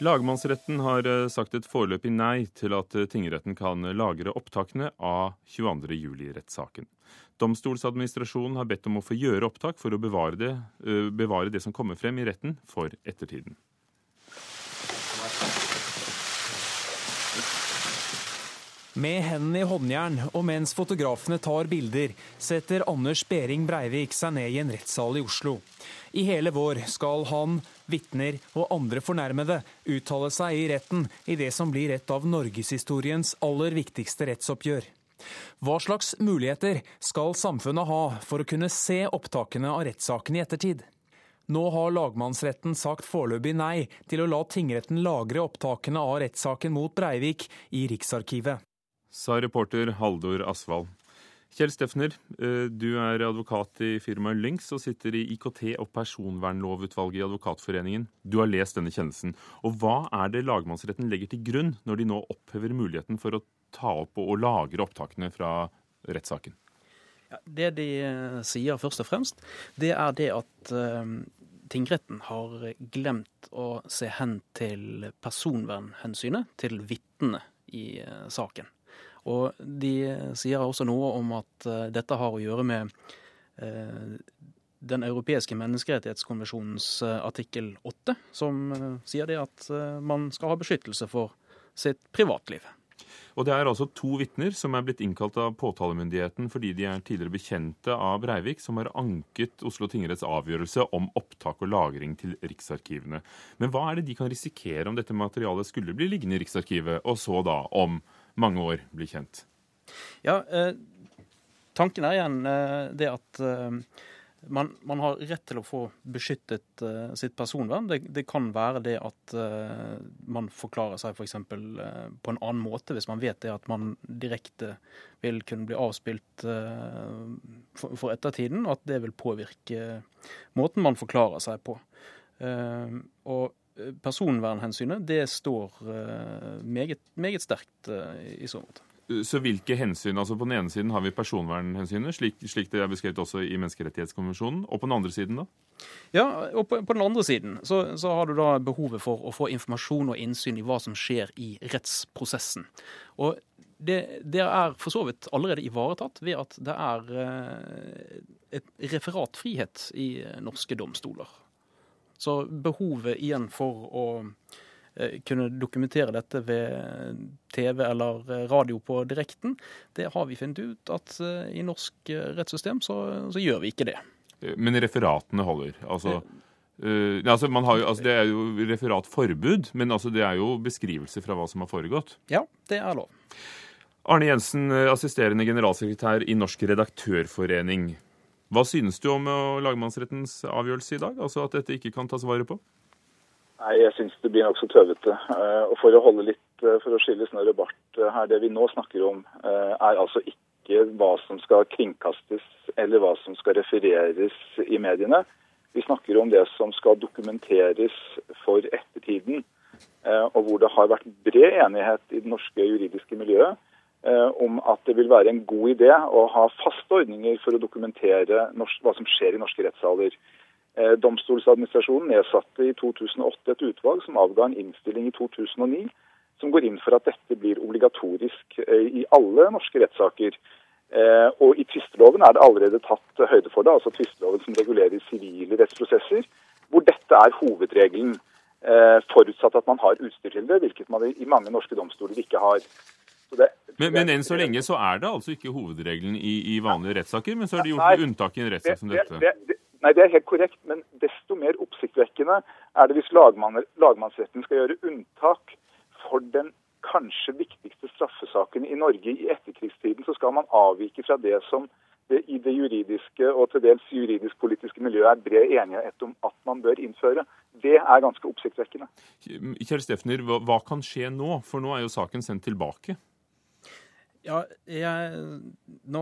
Lagmannsretten har eh, sagt et foreløpig nei til at eh, tingretten kan lagre opptakene av 22.07-rettssaken. Domstolsadministrasjonen har bedt om å få gjøre opptak for å bevare det, eh, bevare det som kommer frem i retten for ettertiden. Med hendene i håndjern og mens fotografene tar bilder, setter Anders Behring Breivik seg ned i en rettssal i Oslo. I hele vår skal han, vitner og andre fornærmede uttale seg i retten i det som blir et av norgeshistoriens aller viktigste rettsoppgjør. Hva slags muligheter skal samfunnet ha for å kunne se opptakene av rettssaken i ettertid? Nå har lagmannsretten sagt foreløpig nei til å la tingretten lagre opptakene av rettssaken mot Breivik i Riksarkivet sa reporter Haldor Asvald. Kjell Steffner, eh, du er advokat i firmaet Lynx og sitter i IKT- og personvernlovutvalget i Advokatforeningen. Du har lest denne kjennelsen. Og hva er det lagmannsretten legger til grunn når de nå opphever muligheten for å ta opp og lagre opptakene fra rettssaken? Ja, det de eh, sier først og fremst, det er det at uh, tingretten har glemt å se hen til personvernhensynet til vitnene i saken. Og de sier også noe om at uh, dette har å gjøre med uh, den europeiske menneskerettighetskonvensjonens uh, artikkel 8, som sier det at man skal ha beskyttelse for sitt privatliv. Og Det er altså to vitner som er blitt innkalt av påtalemyndigheten fordi de er tidligere bekjente av Breivik, som har anket Oslo tingretts avgjørelse om opptak og lagring til Riksarkivene. Men hva er det de kan risikere om dette materialet skulle bli liggende i Riksarkivet, og så da om mange år blir kjent? Ja, eh, tanken er igjen eh, det at eh, man, man, har rett til å få beskyttet uh, sitt personvern. Det, det, kan være det at uh, man forklarer seg f.eks. For uh, på en annen måte, hvis man vet det at man direkte vil kunne bli avspilt uh, for, for, ettertiden. At det vil påvirke måten man forklarer seg på. og personvernhensynet det står eh, meget, meget sterkt eh, i så måte. Så hvilke hensyn? altså På den ene siden har vi personvernhensynet, slik, slik, det er beskrevet også i Menneskerettighetskonvensjonen. Og på den andre siden, da? Ja, og på, på den andre siden så, så, har du da behovet for å få informasjon og innsyn i hva som skjer i rettsprosessen. Og det, det er for så vidt allerede ivaretatt ved at det er eh, et referatfrihet i norske domstoler. Så behovet igjen for å eh, kunne dokumentere dette ved TV eller radio på direkten, det har vi funnet ut at eh, i norsk eh, rettssystem så, så gjør vi ikke det. Men referatene holder? Altså, uh, altså, jo, altså det er jo referatforbud, men altså det er jo beskrivelser fra hva som har foregått? Ja, det er lov. Arne Jensen, assisterende generalsekretær i Norsk redaktørforening. Hva synes du om lagmannsrettens avgjørelse i dag, altså at dette ikke kan tas vare på? Nei, Jeg synes det blir nokså tøvete. Eh, og For å holde litt, eh, for å skille snørr og bart eh, her, det vi nå snakker om, er altså ikke hva som skal kringkastes eller hva som skal refereres i mediene. Vi snakker om det som skal dokumenteres for ettertiden, og hvor det har vært bred enighet i det norske juridiske miljøet Eh, om at det vil være en god idé å ha faste ordninger for å dokumentere norsk, hva som skjer i norske rettssaler. Domstoladministrasjonen domstolsadministrasjonen nedsatte i 2008 et utvalg som avga en innstilling i 2009 som går inn for at dette blir obligatorisk eh, i alle norske rettssaker. Og I tvisteloven er det allerede tatt høyde for det, altså tvisteloven som regulerer sivile rettsprosesser, hvor dette er hovedregelen. Forutsatt at man har utstyr til det, hvilket man i mange norske domstoler ikke har. Det, men, men, enn så lenge så er det altså ikke hovedregelen i, i vanlige rettssaker, men så er det gjort nei, unntak i en rettssak som dette? Det, det, nei, det er helt korrekt, men desto mer oppsiktsvekkende er det hvis lagmann, lagmannsretten skal gjøre unntak for den kanskje viktigste straffesaken i Norge i etterkrigstiden, så skal man avvike fra det som det i det juridiske og til dels juridisk-politiske miljøet er bred enighet om at man bør innføre. Det er ganske oppsiktsvekkende. Kjell Steffner, hva kan skje nå? For nå er jo saken sendt tilbake. Ja, jeg, nå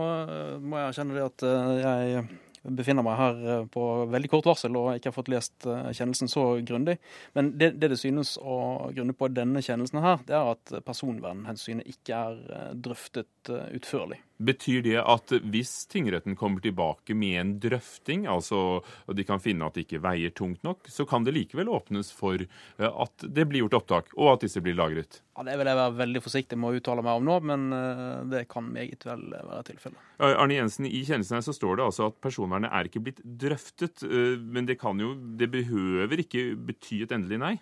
må jeg erkjenne det at eh, jeg befinner meg her eh, på veldig kort varsel og ikke har fått lest eh, kjennelsen så grundig. Men det, det det synes å grunne på denne kjennelsen her, det er at personvernhensynet ikke er drøftet utførlig. Betyr det at hvis tingretten kommer tilbake med en drøfting, altså de kan finne at det ikke veier tungt nok, så kan det likevel åpnes for eh, at det blir gjort opptak, og at disse blir lagret? Ja, Det vil jeg være veldig forsiktig med å uttale meg om nå, men eh, det kan meget vel være tilfellet. Arne Jensen, I kjennelsen her så står det altså at personvernet er ikke blitt drøftet. Eh, men det, kan jo, det behøver ikke bety et endelig nei?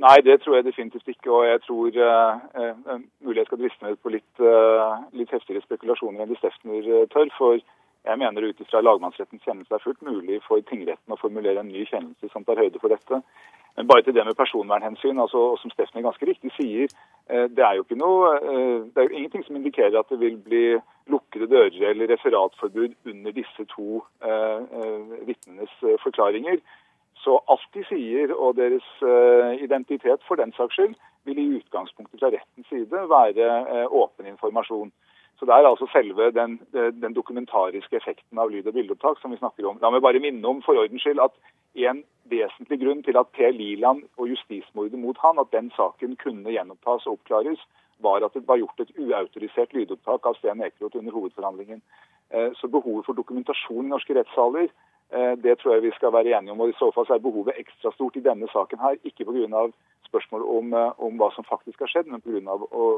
Nei, det tror jeg definitivt ikke. Og jeg tror uh, uh, mulig jeg skal driste meg ut på litt, uh, litt heftigere spekulasjoner enn de Stefner tør. For jeg mener ut ifra lagmannsrettens kjennelse er fullt mulig for tingretten å formulere en ny kjennelse som tar høyde for dette. Men bare til det med personvernhensyn, altså, og som Stefner ganske riktig sier, det er jo ikke noe, det er ingenting som indikerer at det vil bli lukkede dører eller referatforbud under disse to vitnenes forklaringer. Så alt de sier, og deres uh, identitet for den saks skyld, vil i utgangspunktet fra rettens side være uh, åpen informasjon. Så Det er altså selve den, den, dokumentariske effekten av lyd- og bildeopptak som vi snakker om. La meg bare minne om for ordens skyld at en vesentlig grunn til at Per Liland og justismordet mot han, at den saken kunne gjenopptas og oppklares, var at det var gjort et uautorisert lydopptak av Sten Ekeroth under hovedforhandlingen. Eh, så behovet for dokumentasjon i norske rettssaler Eh, det tror jeg vi skal være enige om. og I så fall er behovet ekstra stort i denne saken her. Ikke pga. Spørsmål om, eh, om hva som faktisk har skjedd, men pga.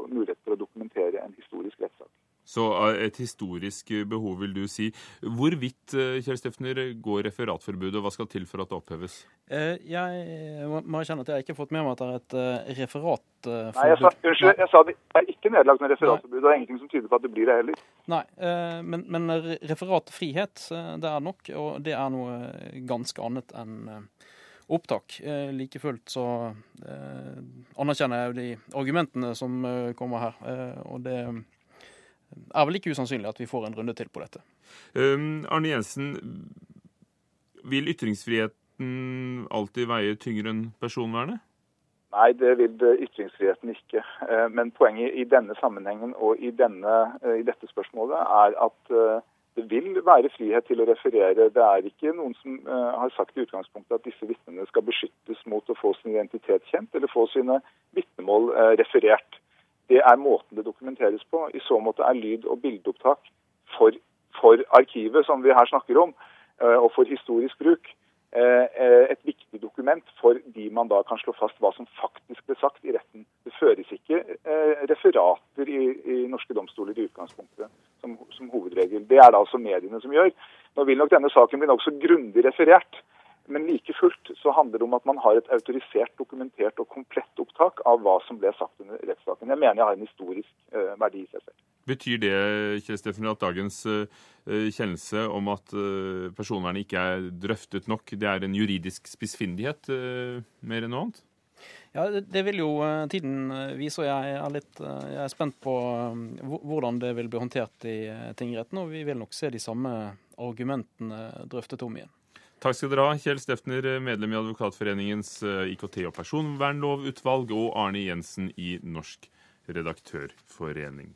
mulighet for å dokumentere en historisk rettssak. Så eh, et historisk behov, vil du si. Hvorvidt Kjell Steffner, går referatforbudet, og hva skal til for at det oppheves? Jeg må erkjenne at jeg ikke har fått med meg at det er et referatforbud. Nei, jeg sa, unnskyld, jeg sa det er ikke nedlagt med referatforbud. Det er ingenting som tyder på at det blir det heller. Nei, men, men referatfrihet det er nok, og det er noe ganske annet enn opptak. Like fullt så anerkjenner jeg de argumentene som kommer her, og det er vel ikke usannsynlig at vi får en runde til på dette. Um, Arne Jensen, vil ytringsfriheten alltid veie tyngre enn personvernet? Nei, det vil ytringsfriheten ikke. Men poenget i denne sammenhengen og i, denne, i dette spørsmålet er at det vil være frihet til å referere. Det er ikke noen som har sagt i utgangspunktet at disse vitnene skal beskyttes mot å få sin identitet kjent eller få sine vitnemål referert det er måten det dokumenteres på. I så måte er lyd- og bildeopptak for, for, arkivet, som vi her snakker om, eh, og for historisk bruk, eh, eh, et viktig dokument for de man da kan slå fast hva som faktisk ble sagt i retten. Det føres ikke referater i, i norske domstoler i utgangspunktet. Det er det altså mediene som gjør. Nå vil nok denne saken bli nokså grundig referert. Men like fullt så handler det om at man har et autorisert, dokumentert og komplett opptak av hva som ble sagt under rettssaken. Jeg mener jeg har en historisk uh, verdi i seg selv. Betyr det Kjell Steffen, at dagens uh, kjennelse om at uh, personvernet ikke er drøftet nok, det er en juridisk spissfindighet mer enn noe annet? Ja, Det vil jo tiden vise, og jeg er, litt, jeg er spent på hvordan det vil bli håndtert i tingretten. Og vi vil nok se de samme argumentene drøftet om igjen. Takk skal dere ha, Kjell Stefner, medlem i Advokatforeningens eh, IKT- og personvernlovutvalg, og Arne Jensen i Norsk redaktørforening.